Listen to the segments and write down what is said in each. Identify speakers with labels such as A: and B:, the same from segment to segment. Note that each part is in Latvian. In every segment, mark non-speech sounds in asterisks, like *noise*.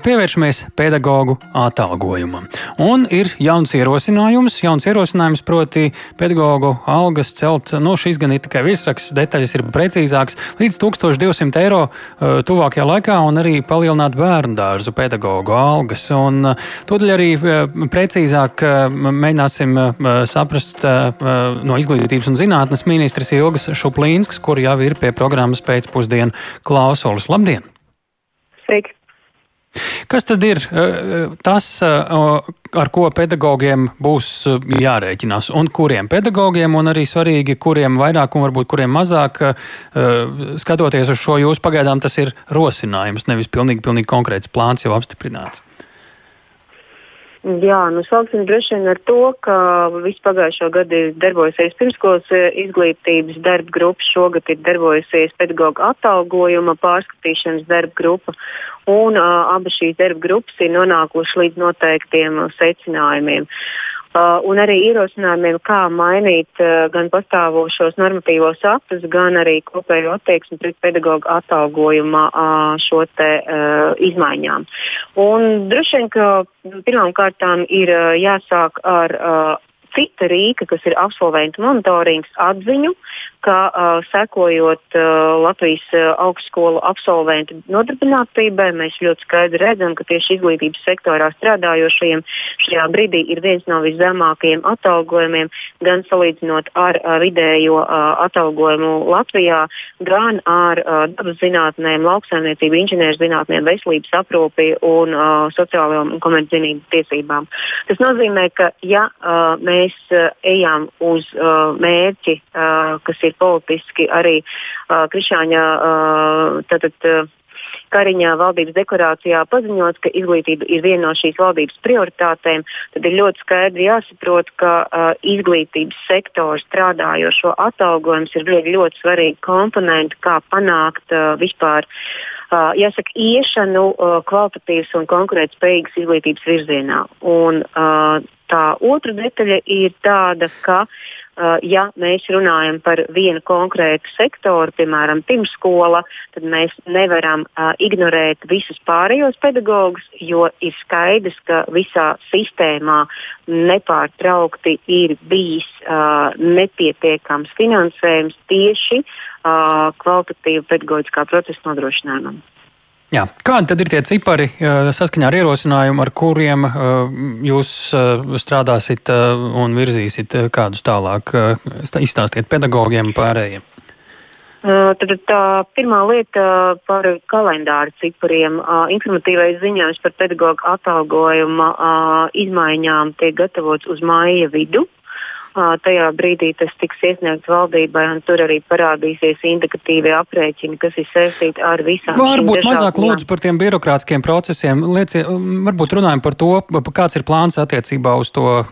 A: Pievēršamies pedagoģu atalgojumam. Un ir jauns ierosinājums, jauns ierosinājums proti pedagoģu algas celt, no nu, šīs gan ir tikai virsraksts, detaļas ir precīzākas, līdz 1200 eiro uh, tuvākajā laikā un arī palielināt bērnu dārzu pedagoģu algas. Un uh, tūdaļ arī uh, precīzāk mēģināsim saprast no izglītības un zinātnes ministrs Ilgas Šuplīnskas, kur jau ir pie programmas pēcpusdienu klausulas. Labdien!
B: Sveiki!
A: Kas tad ir eh, eh, tas, eh, ar ko pedagogiem būs jārēķinās? Un kuriem pedagogiem, un arī svarīgi, kuriem vairāk un varbūt kuriem mazāk, skatoties uz šo jūsu pagaidām, tas ir rosinājums, nevis pilnīgi, pilnīgi konkrēts plāns jau apstiprināts.
B: Jā, nu sāksim droši vien ar to, ka visu pagājušo gadu ir darbojusies pirmskolas eh, izglītības darba grupa, šogad ir darbojusies pedagoģa atalgojuma pārskatīšanas darba grupa, un uh, abas šīs darba grupas ir nonākušas līdz noteiktiem uh, secinājumiem. Uh, un arī ierosinājumiem, kā mainīt uh, gan pastāvošos normatīvos aktus, gan arī kopējo attieksmi pret pedagoģu atalgojuma uh, šo te uh, izmaiņām. Un droši vien, ka pirmām kārtām ir uh, jāsāk ar uh, cita rīka, kas ir absolventu monitorings, atziņu, ka uh, sekojot uh, Latvijas uh, augstskolu absolventu nodarbinātībai, mēs ļoti skaidri redzam, ka tieši izglītības sektorā strādājošajiem šajā brīdī ir viens no viszemākajiem atalgojumiem, gan salīdzinot ar uh, vidējo uh, atalgojumu Latvijā, gan ar uh, dabas zinātnēm, lauksaimniecību, inženierzinātnēm, veselības aprūpi un uh, sociālajām un komerczinību tiesībām. Tas nozīmē, ka ja uh, mēs uh, ejam uz uh, mērķi, uh, kas ir ir politiski arī uh, Krišāņa uh, tātad, uh, Kariņā valdības deklarācijā paziņots, ka izglītība ir viena no šīs valdības prioritātēm, tad ir ļoti skaidri jāsaprot, ka uh, izglītības sektors strādājošo atalgojums ir ļoti, ļoti svarīgi komponenti, kā panākt uh, vispār. Uh, jāsaka, iešanu uh, kvalitatīvas un konkurētspējīgas izglītības virzienā. Un, uh, tā otra detaļa ir tāda, ka Uh, ja mēs runājam par vienu konkrētu sektoru, piemēram, pirmskola, tad mēs nevaram uh, ignorēt visus pārējos pedagogus, jo ir skaidrs, ka visā sistēmā nepārtraukti ir bijis uh, nepietiekams finansējums tieši uh, kvalitatīva pedagoģiskā procesa nodrošinājumam.
A: Jā. Kādi tad ir tie cipari saskaņā ar ierosinājumu, ar kuriem jūs strādāsiet un virzīsiet kādus tālāk? Izstāstiet pedagogiem pārējiem.
B: Tad tā pirmā lieta par kalendāru cipariem. Informatīvais ziņojums par pedagoģu atalgojuma izmaiņām tiek gatavots uz māja vidu tajā brīdī tas tiks iesniegts valdībai, un tur arī parādīsies indikatīvie aprēķini, kas ir saistīti ar visām.
A: Varbūt mazāk lūdzu par tiem birokrātiskiem procesiem. Liecie, varbūt runājam par to, kāds ir plāns attiecībā uz to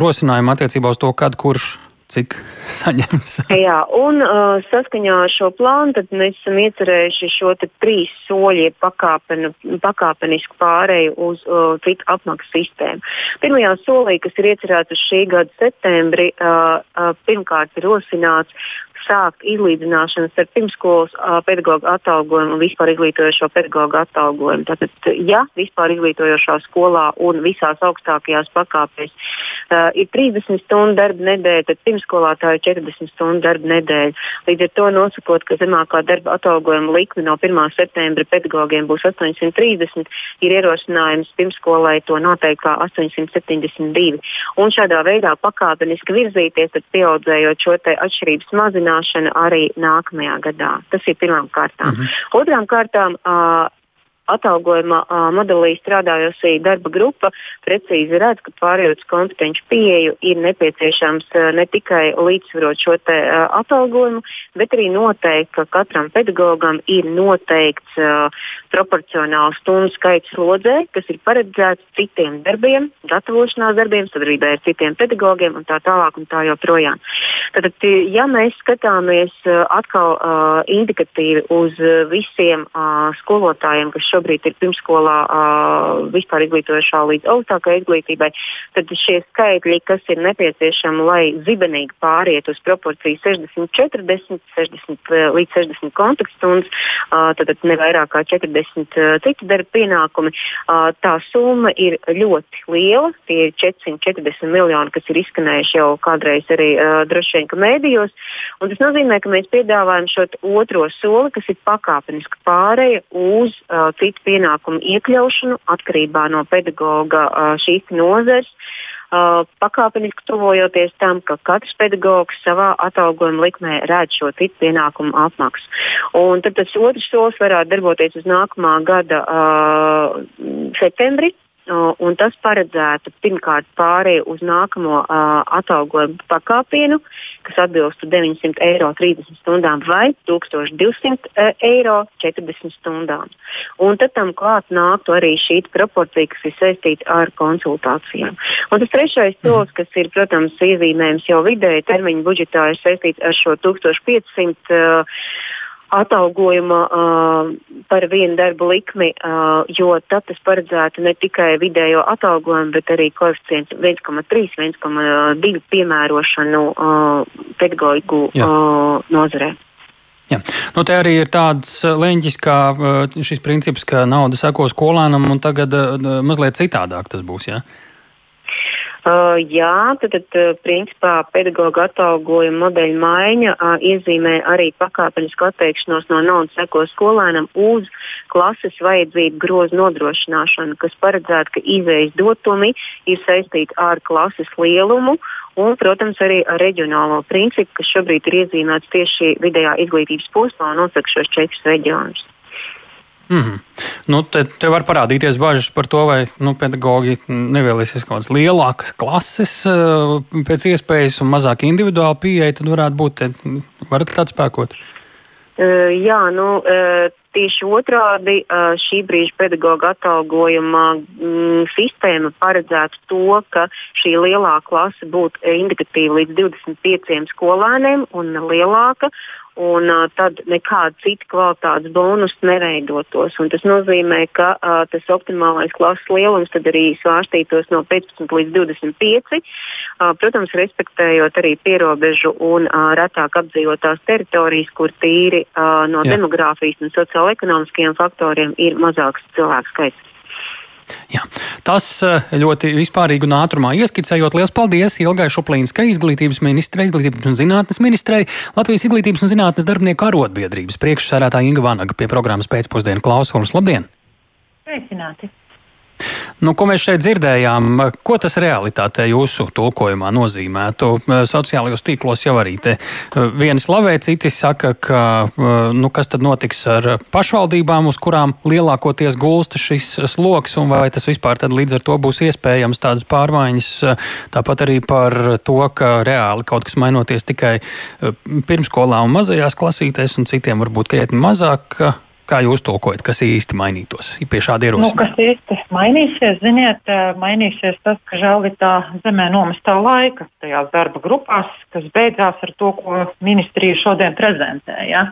A: rosinājumu, attiecībā uz to, kad kurš cik *laughs* saņems.
B: Jā, un uh, saskaņā ar šo plānu mēs esam iecerējuši šo trīs soļu pakāpenu, pakāpenisku pārēju uz uh, citu apmaksu sistēmu. Pirmajā solī, kas ir iecerēts uz šī gada septembri, uh, uh, pirmkārt ir rosināts sākt izlīdzināšanu starp pirmskolas pedagoģu atalgojumu un vispār izglītojošo pedagoģu atalgojumu. Tātad, ja vispār izglītojošā skolā un visās augstākajās pakāpēs uh, ir 30 stundu darba nedēļa, tad pirmskolā tā ir 40 stundu darba nedēļa. Līdz ar to nosakot, ka zemākā darba atalgojuma likme no 1. septembra pedagogiem būs 830, ir ierosinājums pirmskolai to noteikt kā 872. Un šādā veidā pakāpeniski virzīties, tad pieaudzējot šo atšķirības mazinājumu samazināšana arī nākamajā gadā. Tas ir pirmām kārtām. -hmm. Otrām kārtām uh, atalgojuma uh, modelī strādājošī darba grupa precīzi redz, ka pārējot uz kompetenci pieeju ir nepieciešams uh, ne tikai līdzsvarot šo te, uh, atalgojumu, bet arī noteikt, ka katram pedagogam ir noteikts uh, proporcionāls stundu skaits slodzē, kas ir paredzēts citiem darbiem, gatavošanās darbiem, sadarbībā ar citiem pedagogiem un tā tālāk un tā joprojām. Tad, ja mēs skatāmies uh, atkal uh, indikatīvi uz visiem uh, skolotājiem, kas šobrīd šobrīd ir pirmskolā uh, vispār izglītojošā līdz augstākai izglītībai, tad šie skaitļi, kas ir nepieciešami, lai zibenīgi pāriet uz proporciju 60, 40, 60 līdz 60 kontaktstundas, uh, tad ne vairāk kā 40 uh, citu darba pienākumi, uh, tā summa ir ļoti liela. Tie ir 440 miljoni, kas ir izskanējuši jau kādreiz arī uh, droši vien mēdījos. Un tas nozīmē, ka mēs piedāvājam šo otro soli, kas ir pakāpeniska pāreja uz uh, citu pienākumu iekļaušanu atkarībā no pedagoga šīs nozares. Uh, pakāpeniski tuvojoties tam, ka katrs pedagogs savā atalgojuma likmē redz šo citu pienākumu apmaksu. Un tad tas otrs solis varētu darboties uz nākamā gada uh, septembri, un tas paredzētu pirmkārt pārēju uz nākamo uh, atalgojumu pakāpienu, kas atbilstu 900 eiro 30 stundām vai 1200 eiro 40 stundām. Un tad tam klāt nāktu arī šī proporcija, kas ir saistīta ar konsultācijām. Un tas trešais solis, kas ir, protams, iezīmējams jau vidēji termiņu budžetā, ir saistīts ar šo 1500. Uh, atalgojuma uh, par vienu darbu likmi, uh, jo tad tas paredzētu ne tikai vidējo atalgojumu, bet arī koeficientu 1,3, 1,2 piemērošanu uh, pedagoģu uh, nozarē.
A: Jā. Nu, te arī ir tāds leņķis, kā šis princips, ka nauda seko skolēnam, un tagad mazliet citādāk tas būs. Jā?
B: Uh, jā, tad, tad uh, principā pedagoģa atalgojuma modeļa maiņa uh, iezīmē arī pakāpenisku atteikšanos no naudas seko skolēnam uz klases vajadzību grozu nodrošināšanu, kas paredzētu, ka izējas dotumi ir saistīti ar klases lielumu un, protams, arī ar reģionālo principu, kas šobrīd ir iezīmēts tieši vidējā izglītības posmā un nosaka šos četrus reģionus.
A: Mm -hmm. nu, te, te var parādīties bažas par to, vai nu, pedagogi nevēlēsies kaut kādas lielākas klases eh, pēc iespējas un mazāk individuāli pieeja. Tad varētu būt, te, varat tāds spēkot.
B: Uh, jā, nu, uh, tieši otrādi uh, šī brīža pedagoģa atalgojuma mm, sistēma paredzētu to, ka šī lielā klase būtu indikatīva līdz 25 skolēniem un lielāka, un uh, tad nekāda cita kvalitātes bonus neveidotos. Un tas nozīmē, ka uh, tas optimālais klases lielums tad arī svārstītos no 15 līdz 25, uh, protams, respektējot arī pierobežu un uh, retāk apdzīvotās teritorijas, kur tīri uh, no Jā. demogrāfijas un sociāla-ekonomiskiem faktoriem ir mazāks cilvēku skaits.
A: Jā. Tas eh, ļoti vispārīgi un ātrumā ieskicējot. Lielas paldies Ilgai Šuplīnskai, izglītības ministrei, izglītības un zinātnes ministrei, Latvijas izglītības un zinātnes darbinieku arotbiedrības priekšsērētāja Inga Vanaga pie programmas pēcpusdienu klausulas. Labdien!
C: Sveicināti!
A: Nu, ko mēs šeit dzirdējām, ko tas realitātē jūsu tulkojumā nozīmētu? Sociālajos tīklos jau arī te eh, vieni slavē, citi saka, ka eh, nu, kas tad notiks ar pašvaldībām, uz kurām lielākoties gulsta šis sloks, un vai tas vispār tad līdz ar to būs iespējams tādas pārmaiņas, tāpat arī par to, ka reāli kaut kas mainoties tikai eh, pirmskolā un mazajās klasītēs, un citiem varbūt krietni mazāk Kā jūs tulkojat, kas īsti mainītos pie šāda ierosinājuma?
C: Nu, kas īsti mainīsies? Ziniet, eh, mainīsies tas, ka žēl ir tā zemē nomestā laika tajās darba grupās, kas beidzās ar to, ko ministrija šodien prezentēja. Ja?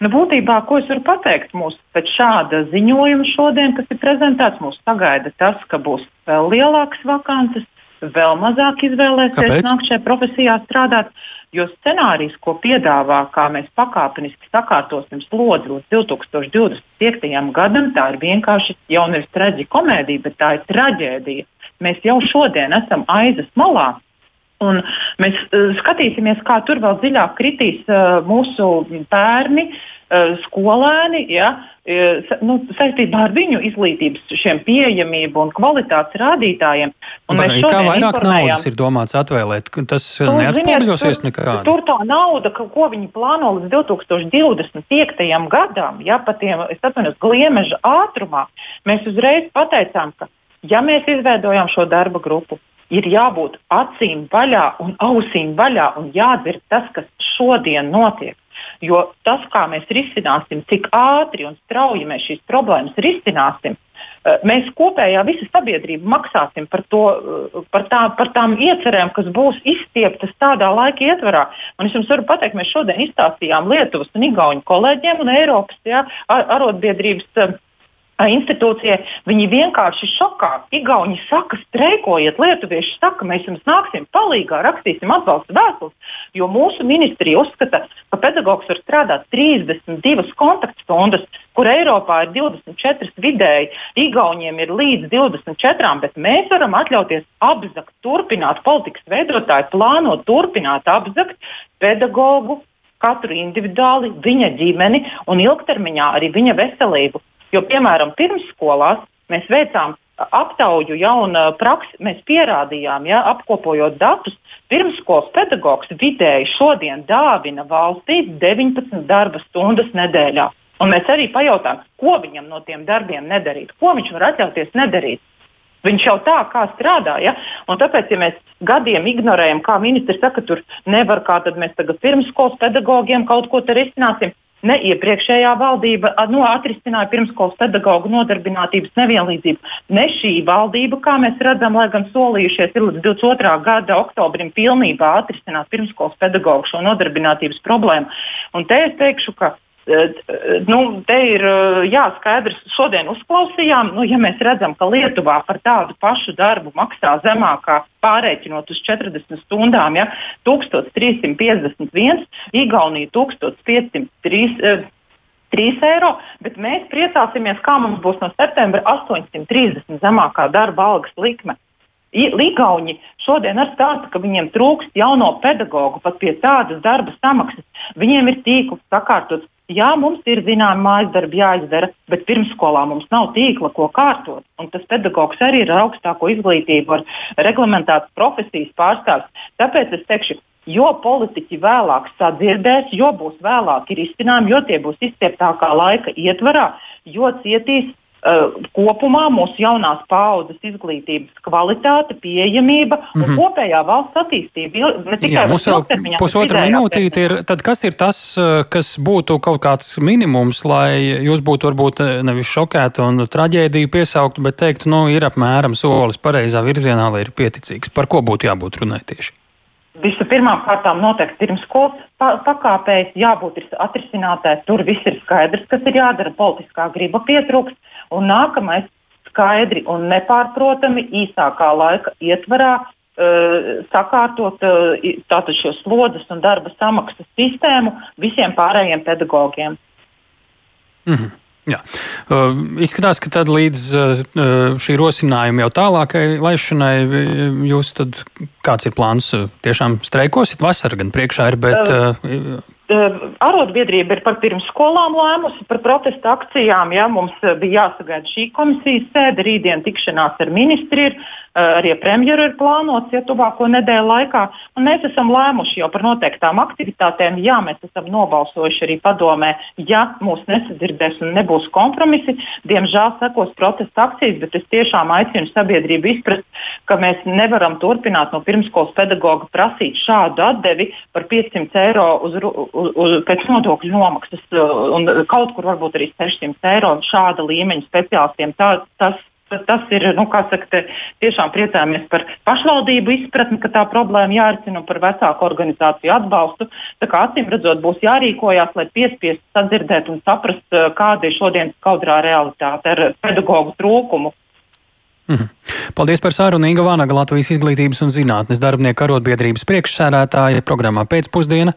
C: Nu, būtībā, ko es varu pateikt, mūs pēc šāda ziņojuma šodien, kas ir prezentēts, mūs sagaida tas, ka būs vēl lielākas vakances, vēl mazāk izvēlēsies nākt šajā profesijā strādāt. Jo scenārijs, ko piedāvā, kā mēs pakāpeniski sakārtosim slodzi līdz 2025. gadam, tā ir vienkārši jau nevis traģikomēdija, bet tā ir traģēdija. Mēs jau šodien esam aizas malā. Un mēs uh, skatīsimies, kā tur vēl dziļāk kritīs uh, mūsu bērni, uh, skolēni, ja, nu, saistībā ar viņu izglītības šiem pieejamību un kvalitātes rādītājiem.
A: Un Bet, kā vairāk naudas ir domāts atvēlēt, tas neatspoguļosies nekādi?
C: Tur tā nauda, ko viņi plāno līdz 2025. gadam, ja pa tiem, es atvainojos, gliemeža ātrumā, mēs uzreiz pateicām, ka ja mēs izveidojam šo darba grupu, ir jābūt acīm vaļā un ausīm vaļā un jādzird tas, kas šodien notiek. Jo tas, kā mēs risināsim, cik ātri un strauji mēs šīs problēmas risināsim, eh, mēs kopējā visa sabiedrība maksāsim par, to, eh, par, tā, par tām iecerēm, kas būs izstieptas tādā laika ietvarā. Un es jums varu pateikt, mēs šodien izstāstījām Lietuvas un Igauņu kolēģiem un Eiropas ja, arotbiedrības institūcijai, viņi vienkārši šokā. Igauni saka, streikojiet, lietuvieši saka, mēs jums nāksim palīdzīgā, rakstīsim atbalsta vēstules, jo mūsu ministrija uzskata, ka pedagogs var strādāt 32 kontaktstundas, kur Eiropā ir 24 vidēji, Igauniem ir līdz 24, bet mēs varam atļauties apzakt, turpināt politikas veidotāju plāno turpināt apzakt pedagogu katru individuāli, viņa ģimeni un ilgtermiņā arī viņa veselību. Jo, piemēram, pirmsskolās mēs veicām aptauju jaunu praksi, mēs pierādījām, ja, apkopojot datus, pirmsskolas pedagogs vidēji šodien dāvina valstī 19 darba stundas nedēļā. Un mēs arī pajautājām, ko viņam no tiem darbiem nedarīt, ko viņš var atļauties nedarīt. Viņš jau tā kā strādā. Ja? Un tāpēc, ja mēs gadiem ignorējam, kā ministrs saka, tur nevar, kā tad mēs tagad pirmsskolas pedagogiem kaut ko te risināsim, Ne iepriekšējā valdība nu, atrisināja pirmskolas pedagoģu nodarbinātības nevienlīdzību, ne šī valdība, kā mēs redzam, lai gan solījušies ir līdz 22. gada oktobrim pilnībā atrisināt pirmskolas pedagoģu šo nodarbinātības problēmu. Un te es teikšu, ka nu, te ir jāskaidrs, šodien uzklausījām, nu, ja mēs redzam, ka Lietuvā par tādu pašu darbu maksā zemākā pārreikinot uz 40 stundām, ja, 1351, Igaunija 1503. 3 eiro, bet mēs priecāsimies, kā mums būs no septembra 830 zemākā darba algas likme. Ligauņi šodien ar stāsta, ka viņiem trūkst jauno pedagoģu pat pie tādas darba samaksas. Viņiem ir tīkls sakārtots, Jā, mums ir zināma mājas darba jāizdara, bet pirmsskolā mums nav tīkla, ko kārtot. Un tas pedagogs arī ir ar augstāko izglītību, ar reglamentētas profesijas pārstāvis. Tāpēc es teikšu, jo politiķi vēlāk sadzirdēs, jo būs vēlāki risinājumi, jo tie būs izstieptākā laika ietvarā, jo cietīs kopumā mūsu jaunās paudzes izglītības kvalitāte, pieejamība mm -hmm. un kopējā valsts attīstība. Ne tikai
A: Jā, mums vēl pusotra minūtīte ir, tad kas ir tas, uh, kas būtu kaut kāds minimums, lai jūs būtu varbūt uh, nevis šokēti un traģēdiju piesaukt, bet teiktu, nu, ir apmēram solis pareizā virzienā, lai ir pieticīgs. Par ko būtu jābūt runāt tieši?
C: Vispirmām kārtām noteikti pirmskolas pakāpēs jābūt atrisinātai. Tur viss ir skaidrs, kas ir jādara. Politiskā griba pietrūks. Un nākamais skaidri un nepārprotami īsākā laika ietvarā uh, sakārtot uh, šo slodzes un darba samaksas sistēmu visiem pārējiem pedagogiem.
A: Mm -hmm. Jā. Uh, izskatās, ka tad līdz uh, šī rosinājuma jau tālākai laišanai jūs tad kāds ir plāns? Tiešām streikosit vasarā gan priekšā ir, bet. Uh,
C: Arotbiedrība ir par pirmsskolām lēmusi par protesta akcijām. Ja, mums bija jāsagaida šī komisijas sēde, rītdien tikšanās ar ministru ir, arī premjeru ir plānots ja tuvāko nedēļu laikā. Mēs esam lēmuši jau par noteiktām aktivitātēm. Jā, mēs esam nobalsojuši arī padomē, ja mūs nesadzirdēs un nebūs kompromisi. Diemžēl sekos protesta akcijas, bet es tiešām aicinu sabiedrību izprast, ka mēs nevaram turpināt no pirmskolas pedagoga prasīt šādu atdevi par 500 eiro uz, uz, uz, pēc nodokļu nomaksas, uh, un kaut kur varbūt arī 600 eiro šāda līmeņa speciālistiem. Tā, tas, tas ir, nu, kā saka, tiešām priecājamies par pašvaldību izpratni, ka tā problēma jārisina par vecāku organizāciju atbalstu. Tā kā acīm redzot, būs jārīkojās, lai piespiestu sadzirdēt un saprast, uh, kāda ir šodienas kaudrā realitāte ar pedagoģu trūkumu.
A: -hmm. Paldies par sarunu Inga Vānaga, Latvijas izglītības un zinātnes darbinieku arotbiedrības priekšsēdētāja programmā pēcpusdiena.